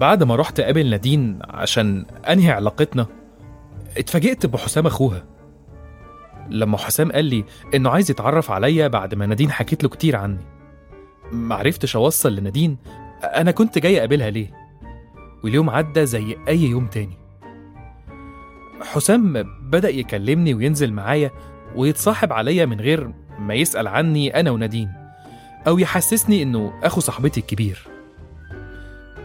بعد ما رحت اقابل نادين عشان أنهي علاقتنا اتفاجئت بحسام أخوها. لما حسام قال لي إنه عايز يتعرف عليا بعد ما نادين حكيت له كتير عني. معرفتش أوصل لنادين أنا كنت جاي أقابلها ليه؟ واليوم عدى زي أي يوم تاني. حسام بدأ يكلمني وينزل معايا ويتصاحب عليا من غير ما يسأل عني أنا ونادين أو يحسسني إنه أخو صاحبتي الكبير.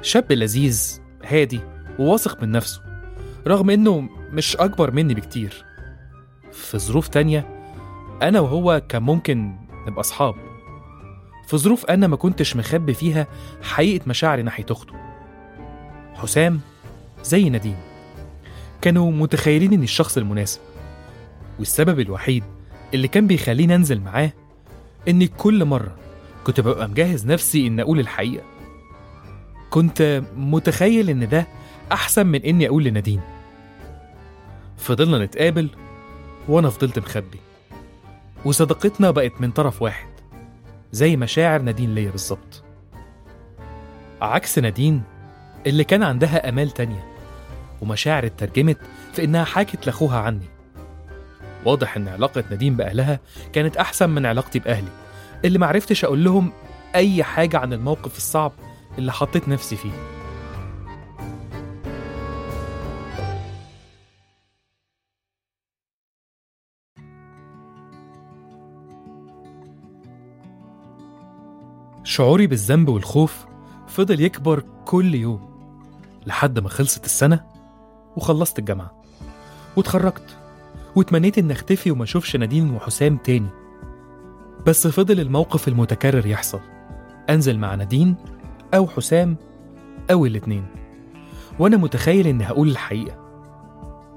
شاب لذيذ هادي وواثق من نفسه رغم إنه مش أكبر مني بكتير. في ظروف تانية أنا وهو كان ممكن نبقى أصحاب. في ظروف أنا ما كنتش مخبي فيها حقيقة مشاعري ناحية أخته. حسام زي نادين. كانوا متخيلين إني الشخص المناسب والسبب الوحيد اللي كان بيخليني أنزل معاه إني كل مرة كنت ببقى مجهز نفسي إن أقول الحقيقة. كنت متخيل إن ده أحسن من إني أقول لنادين. فضلنا نتقابل وأنا فضلت مخبي. وصداقتنا بقت من طرف واحد زي مشاعر نادين ليا بالظبط. عكس نادين اللي كان عندها آمال تانية ومشاعر اترجمت في إنها حكت لأخوها عني. واضح إن علاقة نادين بأهلها كانت أحسن من علاقتي بأهلي اللي معرفتش أقول لهم أي حاجة عن الموقف الصعب اللي حطيت نفسي فيه. شعوري بالذنب والخوف فضل يكبر كل يوم لحد ما خلصت السنة وخلصت الجامعة واتخرجت واتمنيت إن أختفي وما أشوفش نادين وحسام تاني. بس فضل الموقف المتكرر يحصل. أنزل مع نادين أو حسام أو الاتنين. وأنا متخيل إني هقول الحقيقة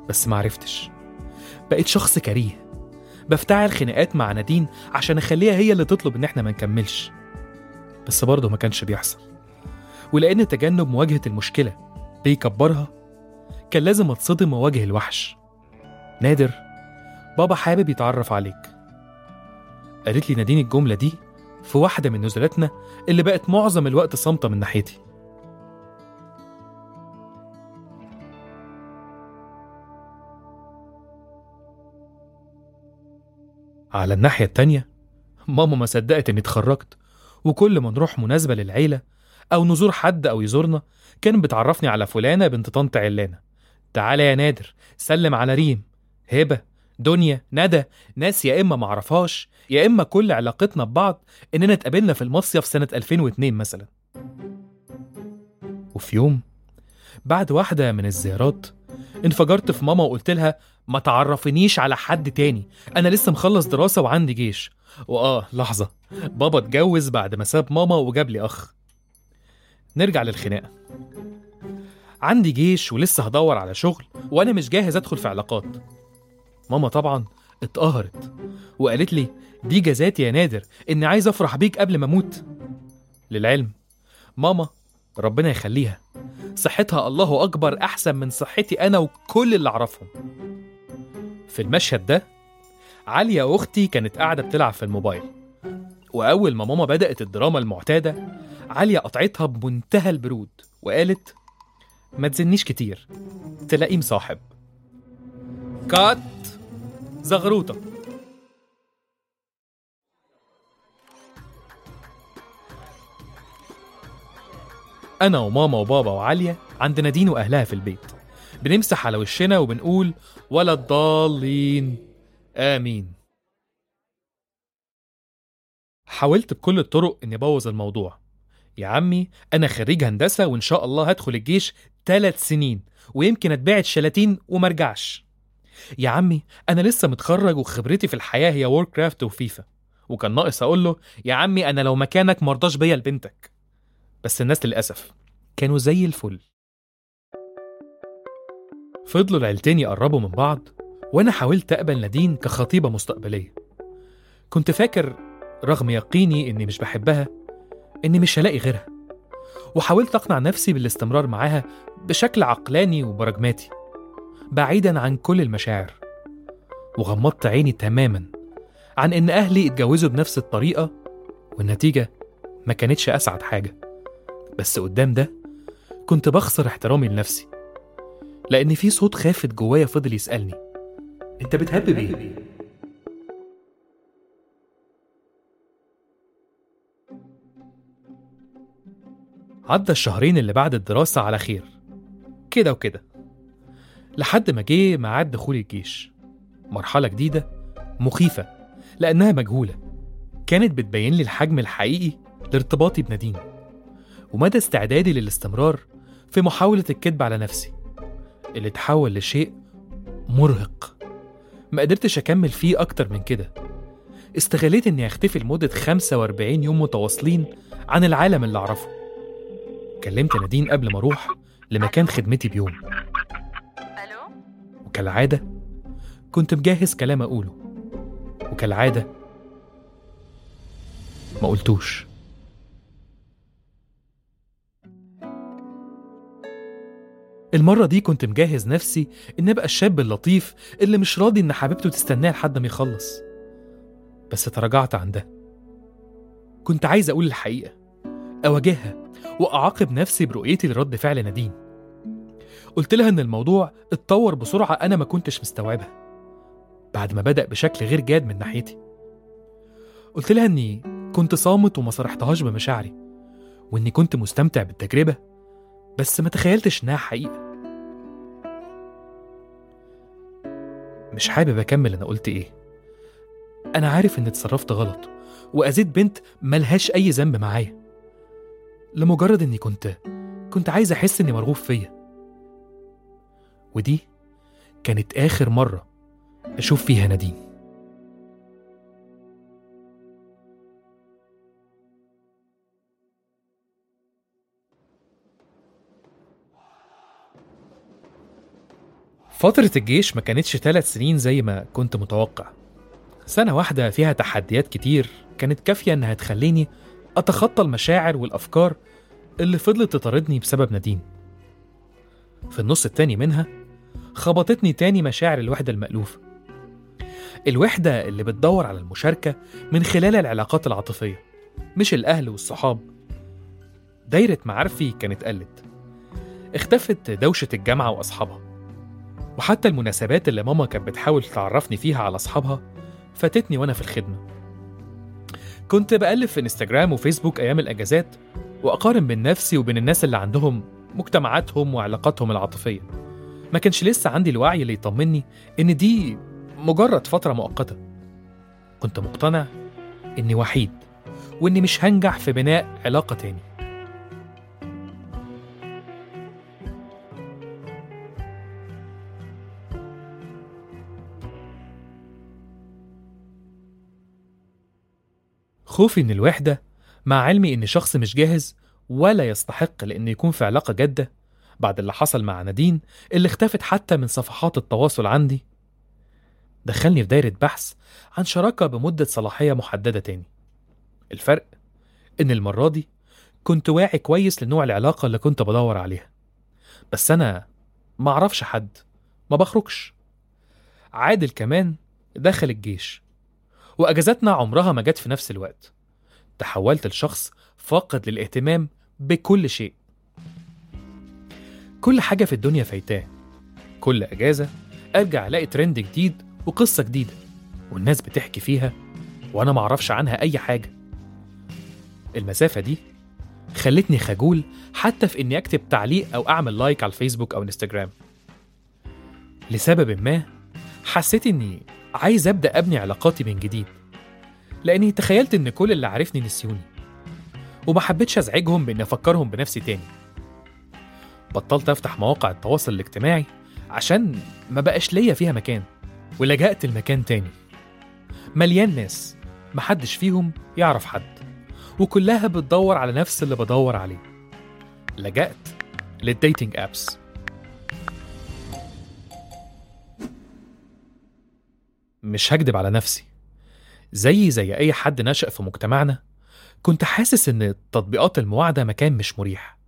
بس معرفتش بقيت شخص كريه. بفتعل خناقات مع نادين عشان أخليها هي اللي تطلب إن إحنا ما نكملش. بس برضه ما كانش بيحصل. ولأن تجنب مواجهة المشكلة بيكبرها كان لازم أتصدم وأواجه الوحش. نادر بابا حابب يتعرف عليك. قالت لي نادين الجملة دي في واحدة من نزلاتنا اللي بقت معظم الوقت صامتة من ناحيتي. على الناحية التانية ماما ما صدقت إني اتخرجت وكل ما نروح مناسبة للعيلة أو نزور حد أو يزورنا كانت بتعرفني على فلانة بنت طنط علانة. تعالى يا نادر سلم على ريم هبة دنيا ندى ناس يا إما معرفهاش يا إما كل علاقتنا ببعض إننا اتقابلنا في المصيف سنة 2002 مثلا. وفي يوم بعد واحدة من الزيارات انفجرت في ماما وقلت لها ما تعرفنيش على حد تاني أنا لسه مخلص دراسة وعندي جيش. وآه لحظة بابا اتجوز بعد ما ساب ماما وجاب لي أخ. نرجع للخناقة. عندي جيش ولسه هدور على شغل وأنا مش جاهز أدخل في علاقات. ماما طبعا اتقهرت وقالت لي دي جزاتي يا نادر إني عايز أفرح بيك قبل ما أموت. للعلم. ماما ربنا يخليها. صحتها الله أكبر أحسن من صحتي أنا وكل اللي أعرفهم. في المشهد ده عليا أختي كانت قاعدة بتلعب في الموبايل. وأول ما ماما بدأت الدراما المعتادة عليا قطعتها بمنتهى البرود وقالت ما تزنيش كتير تلاقيه مصاحب. كات. زغروطة. أنا وماما وبابا وعالية عند نادين وأهلها في البيت. بنمسح على وشنا وبنقول ولا الضالين. آمين. حاولت بكل الطرق إني أبوظ الموضوع. يا عمي أنا خريج هندسة وإن شاء الله هدخل الجيش ثلاث سنين ويمكن أتباعد شلاتين ومرجعش يا عمي أنا لسه متخرج وخبرتي في الحياة هي وور كرافت وفيفا وكان ناقص أقول له يا عمي أنا لو مكانك مرضاش بيا لبنتك. بس الناس للأسف كانوا زي الفل. فضلوا العيلتين يقربوا من بعض وأنا حاولت أقبل نادين كخطيبة مستقبلية. كنت فاكر رغم يقيني إني مش بحبها إني مش هلاقي غيرها وحاولت أقنع نفسي بالاستمرار معاها بشكل عقلاني وبراجماتي بعيدا عن كل المشاعر. وغمضت عيني تماما عن إن أهلي اتجوزوا بنفس الطريقة والنتيجة ما كانتش أسعد حاجة. بس قدام ده كنت بخسر احترامي لنفسي لأن في صوت خافت جوايا فضل يسألني أنت بتهبب إيه؟ عدى الشهرين اللي بعد الدراسة على خير كده وكده لحد ما جه ميعاد دخول الجيش مرحلة جديدة مخيفة لأنها مجهولة كانت بتبين لي الحجم الحقيقي لارتباطي بنادين ومدى استعدادي للاستمرار في محاولة الكذب على نفسي اللي تحول لشيء مرهق. ما قدرتش أكمل فيه أكتر من كده. استغليت إني أختفي لمدة 45 يوم متواصلين عن العالم اللي أعرفه. كلمت نادين قبل ما أروح لمكان خدمتي بيوم. ألو؟ وكالعادة كنت مجهز كلام أقوله. وكالعادة ما قلتوش. المرة دي كنت مجهز نفسي إن أبقى الشاب اللطيف اللي مش راضي إن حبيبته تستناه لحد ما يخلص. بس تراجعت عن ده. كنت عايز أقول الحقيقة أواجهها وأعاقب نفسي برؤيتي لرد فعل نادين قلت لها إن الموضوع اتطور بسرعة أنا ما كنتش مستوعبها بعد ما بدأ بشكل غير جاد من ناحيتي. قلت لها إني كنت صامت وما صرحتهاش بمشاعري وإني كنت مستمتع بالتجربة بس ما تخيلتش إنها حقيقة. مش حابب أكمل أنا قلت إيه. أنا عارف إني اتصرفت غلط وأذيت بنت ملهاش أي ذنب معايا. لمجرد إني كنت كنت عايز أحس إني مرغوب فيا. ودي كانت آخر مرة أشوف فيها نادين. فترة الجيش ما كانتش ثلاث سنين زي ما كنت متوقع. سنة واحدة فيها تحديات كتير كانت كافية إنها تخليني أتخطى المشاعر والأفكار اللي فضلت تطاردني بسبب نادين. في النص التاني منها خبطتني تاني مشاعر الوحدة المألوفة. الوحدة اللي بتدور على المشاركة من خلال العلاقات العاطفية مش الأهل والصحاب. دايرة معارفي كانت قلت. اختفت دوشة الجامعة وأصحابها. وحتى المناسبات اللي ماما كانت بتحاول تعرفني فيها على أصحابها فاتتني وأنا في الخدمة. كنت بقلب في إنستجرام وفيسبوك أيام الأجازات وأقارن بين نفسي وبين الناس اللي عندهم مجتمعاتهم وعلاقاتهم العاطفية. ما كانش لسه عندي الوعي اللي يطمني إن دي مجرد فترة مؤقتة. كنت مقتنع إني وحيد وإني مش هنجح في بناء علاقة تاني. خوفي من الوحدة مع علمي إني شخص مش جاهز ولا يستحق لإنه يكون في علاقة جادة بعد اللي حصل مع نادين اللي اختفت حتى من صفحات التواصل عندي. دخلني في دايرة بحث عن شراكة بمدة صلاحية محددة تاني. الفرق إن المرة دي كنت واعي كويس لنوع العلاقة اللي كنت بدور عليها. بس أنا ما أعرفش حد ما بخرجش. عادل كمان دخل الجيش. وأجازاتنا عمرها ما جت في نفس الوقت. تحولت لشخص فاقد للاهتمام بكل شيء. كل حاجة في الدنيا فايتاه. كل أجازة أرجع ألاقي ترند جديد وقصة جديدة. والناس بتحكي فيها وأنا معرفش عنها أي حاجة. المسافة دي خلتني خجول حتى في إني أكتب تعليق أو أعمل لايك على الفيسبوك أو انستجرام لسبب ما حسيت إني عايز أبدأ أبني علاقاتي من جديد لأني تخيلت إن كل اللي عارفني نسيوني وما حبيتش أزعجهم بإني أفكرهم بنفسي تاني. بطلت أفتح مواقع التواصل الاجتماعي عشان ما بقاش ليا فيها مكان ولجأت المكان تاني. مليان ناس محدش فيهم يعرف حد وكلها بتدور على نفس اللي بدور عليه. لجأت للديتنج أبس. مش هكدب على نفسي. زي زي أي حد نشأ في مجتمعنا كنت حاسس إن تطبيقات المواعدة مكان مش مريح.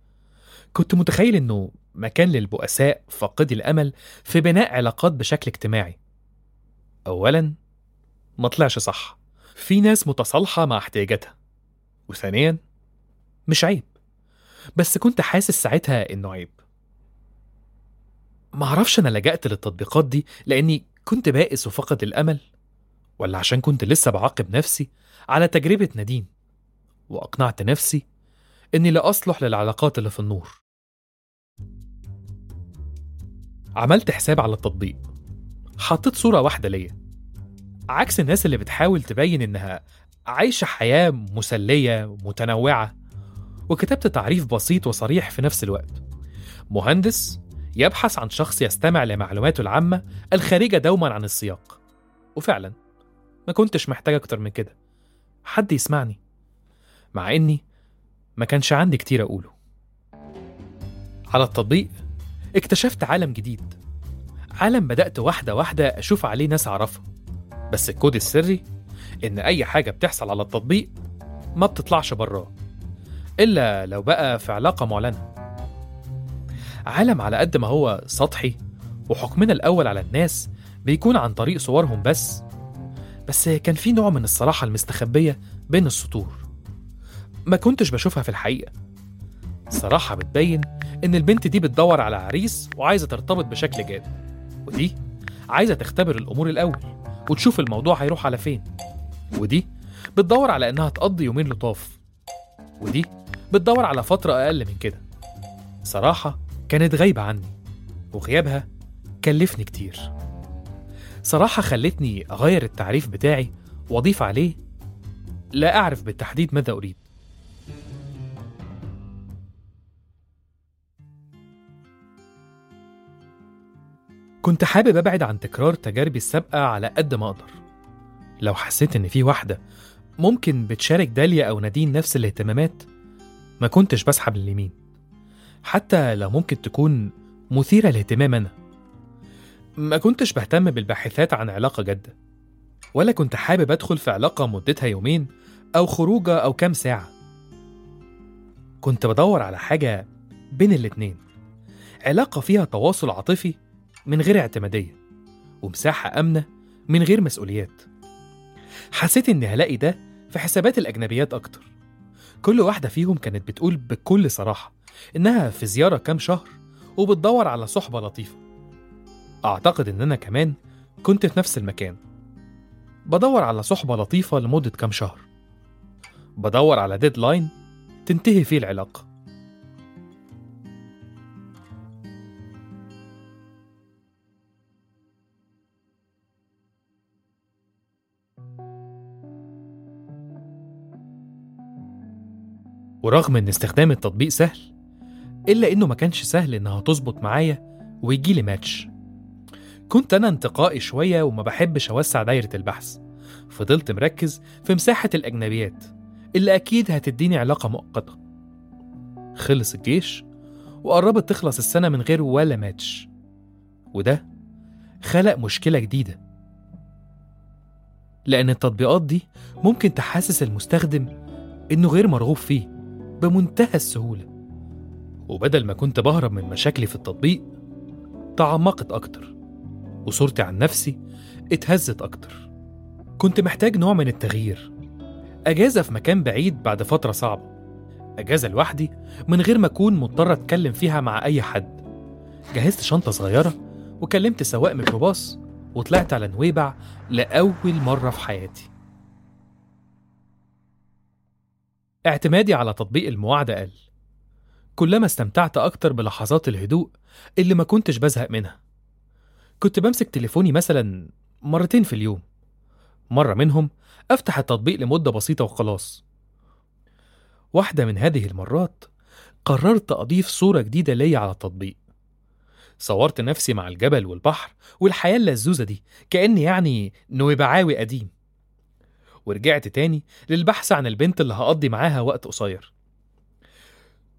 كنت متخيل إنه مكان للبؤساء فاقدي الأمل في بناء علاقات بشكل اجتماعي. اولا ما طلعش صح. في ناس متصالحة مع احتياجاتها. وثانيا مش عيب. بس كنت حاسس ساعتها إنه عيب. معرفش أنا لجأت للتطبيقات دي لأني كنت بائس وفقد الأمل ولا عشان كنت لسه بعاقب نفسي على تجربة نادين وأقنعت نفسي إني لا أصلح للعلاقات اللي في النور. عملت حساب على التطبيق. حطيت صورة واحدة ليا. عكس الناس اللي بتحاول تبين إنها عايشة حياة مسلية متنوعة وكتبت تعريف بسيط وصريح في نفس الوقت. مهندس يبحث عن شخص يستمع لمعلوماته العامة الخارجة دوما عن السياق. وفعلا ما كنتش محتاج أكتر من كده. حد يسمعني؟ مع إني ما كانش عندي كتير أقوله. على التطبيق اكتشفت عالم جديد. عالم بدأت واحدة واحدة أشوف عليه ناس أعرفها. بس الكود السري إن أي حاجة بتحصل على التطبيق ما بتطلعش براه. إلا لو بقى في علاقة معلنة. عالم على قد ما هو سطحي وحكمنا الأول على الناس بيكون عن طريق صورهم بس. بس كان في نوع من الصراحة المستخبية بين السطور. ما كنتش بشوفها في الحقيقة. صراحة بتبين إن البنت دي بتدور على عريس وعايزة ترتبط بشكل جاد. ودي عايزة تختبر الأمور الأول وتشوف الموضوع هيروح على فين. ودي بتدور على إنها تقضي يومين لطاف. ودي بتدور على فترة أقل من كده. صراحة كانت غايبة عني وغيابها كلفني كتير. صراحة خلتني أغير التعريف بتاعي وأضيف عليه لا أعرف بالتحديد ماذا أريد. كنت حابب أبعد عن تكرار تجاربي السابقة على قد ما أقدر. لو حسيت إن في واحدة ممكن بتشارك داليا أو نادين نفس الاهتمامات ما كنتش بسحب لليمين. حتى لو ممكن تكون مثيرة لاهتمام أنا. ما كنتش بهتم بالباحثات عن علاقة جادة ولا كنت حابب أدخل في علاقة مدتها يومين أو خروجة أو كام ساعة. كنت بدور على حاجة بين الاتنين علاقة فيها تواصل عاطفي من غير اعتمادية ومساحة آمنة من غير مسؤوليات. حسيت إني هلاقي ده في حسابات الأجنبيات أكتر. كل واحدة فيهم كانت بتقول بكل صراحة إنها في زيارة كام شهر وبتدور على صحبة لطيفة. أعتقد إن أنا كمان كنت في نفس المكان. بدور على صحبة لطيفة لمدة كام شهر. بدور على ديدلاين تنتهي فيه العلاقة. ورغم إن استخدام التطبيق سهل إلا إنه ما كانش سهل إنها تظبط معايا ويجيلي ماتش. كنت أنا انتقائي شوية وما بحبش أوسع دايرة البحث. فضلت مركز في مساحة الأجنبيات اللي أكيد هتديني علاقة مؤقتة. خلص الجيش وقربت تخلص السنة من غير ولا ماتش. وده خلق مشكلة جديدة. لأن التطبيقات دي ممكن تحسس المستخدم إنه غير مرغوب فيه. بمنتهى السهولة. وبدل ما كنت بهرب من مشاكلي في التطبيق تعمقت أكتر وصورتي عن نفسي اتهزت أكتر. كنت محتاج نوع من التغيير. أجازة في مكان بعيد بعد فترة صعبة. أجازة لوحدي من غير ما أكون مضطر أتكلم فيها مع أي حد. جهزت شنطة صغيرة وكلمت سواق ميكروباص وطلعت على نويبع لأول مرة في حياتي. اعتمادي على تطبيق المواعدة قل. كلما استمتعت أكتر بلحظات الهدوء اللي ما كنتش بزهق منها. كنت بمسك تليفوني مثلا مرتين في اليوم. مرة منهم أفتح التطبيق لمدة بسيطة وخلاص. واحدة من هذه المرات قررت أضيف صورة جديدة ليا على التطبيق. صورت نفسي مع الجبل والبحر والحياة اللزوزة دي كأني يعني نويبعاوي قديم. ورجعت تاني للبحث عن البنت اللي هقضي معاها وقت قصير.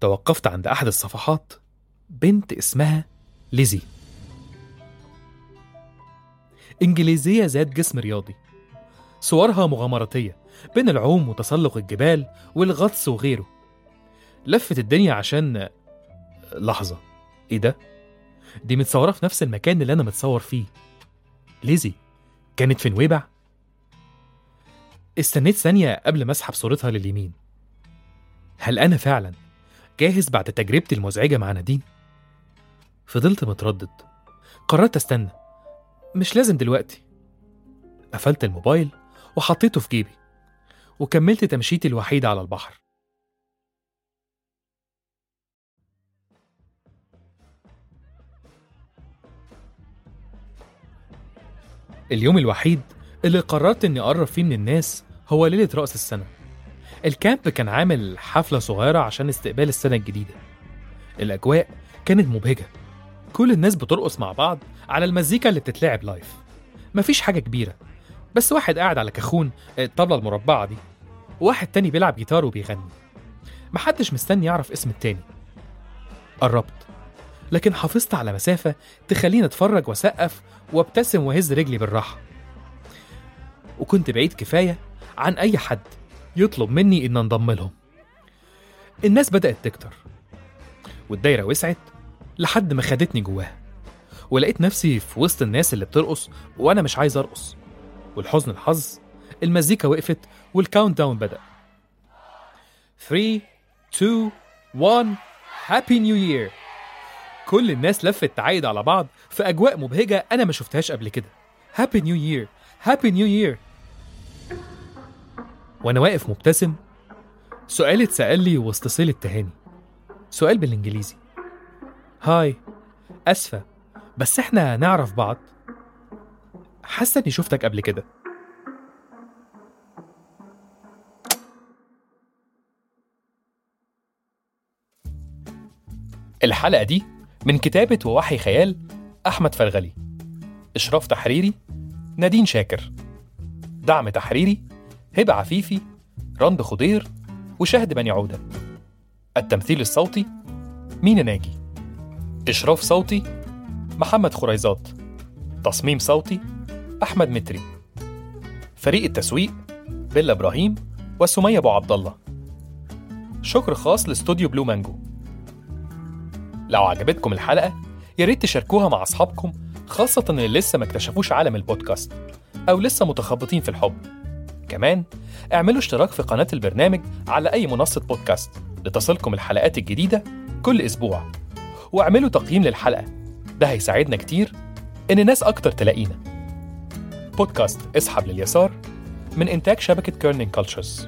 توقفت عند أحد الصفحات بنت اسمها ليزي. إنجليزية ذات جسم رياضي. صورها مغامراتية بين العوم وتسلق الجبال والغطس وغيره. لفت الدنيا عشان لحظة إيه ده؟ دي متصورة في نفس المكان اللي أنا متصور فيه. ليزي كانت في نويبع؟ استنيت ثانية قبل ما أسحب صورتها لليمين. هل أنا فعلا جاهز بعد تجربتي المزعجة مع نادين؟ فضلت متردد. قررت أستنى. مش لازم دلوقتي. قفلت الموبايل وحطيته في جيبي. وكملت تمشيتي الوحيدة على البحر. اليوم الوحيد اللي قررت إني أقرب فيه من الناس هو ليلة رأس السنة. الكامب كان عامل حفلة صغيرة عشان استقبال السنة الجديدة. الأجواء كانت مبهجة. كل الناس بترقص مع بعض على المزيكا اللي بتتلعب لايف مفيش حاجة كبيرة. بس واحد قاعد على كاخون الطبلة المربعة دي. وواحد تاني بيلعب جيتار وبيغني. محدش مستني يعرف اسم التاني. قربت. لكن حافظت على مسافة تخليني أتفرج وأسقف وأبتسم وأهز رجلي بالراحة. وكنت بعيد كفاية عن أي حد يطلب مني إن أنضم لهم. الناس بدأت تكتر والدايرة وسعت لحد ما خدتني جواها ولقيت نفسي في وسط الناس اللي بترقص وأنا مش عايز أرقص ولحسن الحظ المزيكا وقفت وال countdown بدأ. 3 2 1 Happy New Year كل الناس لفت تعايد على بعض في أجواء مبهجة أنا ما شفتهاش قبل كده. Happy New Year Happy New Year وأنا واقف مبتسم سؤال اتسأل لي وسط صيل التهاني. سؤال بالإنجليزي. هاي أسفة بس إحنا نعرف بعض. حاسة إني شفتك قبل كده. الحلقة دي من كتابة ووحي خيال أحمد فرغلي إشراف تحريري نادين شاكر. دعم تحريري هبة عفيفي رند خضير وشهد بني عودة. التمثيل الصوتي مينا ناجي. إشراف صوتي محمد خريزات. تصميم صوتي أحمد متري. فريق التسويق بيلا إبراهيم وسمية أبو عبد الله. شكر خاص لاستوديو Blue Mango. لو عجبتكم الحلقة يا ريت تشاركوها مع أصحابكم خاصة اللي لسه ما اكتشفوش عالم البودكاست أو لسه متخبطين في الحب. كمان اعملوا اشتراك في قناة البرنامج على أي منصة بودكاست لتصلكم الحلقات الجديدة كل أسبوع. واعملوا تقييم للحلقة ده هيساعدنا كتير إن ناس أكتر تلاقينا. بودكاست إسحب لليسار من إنتاج شبكة Kerning Cultures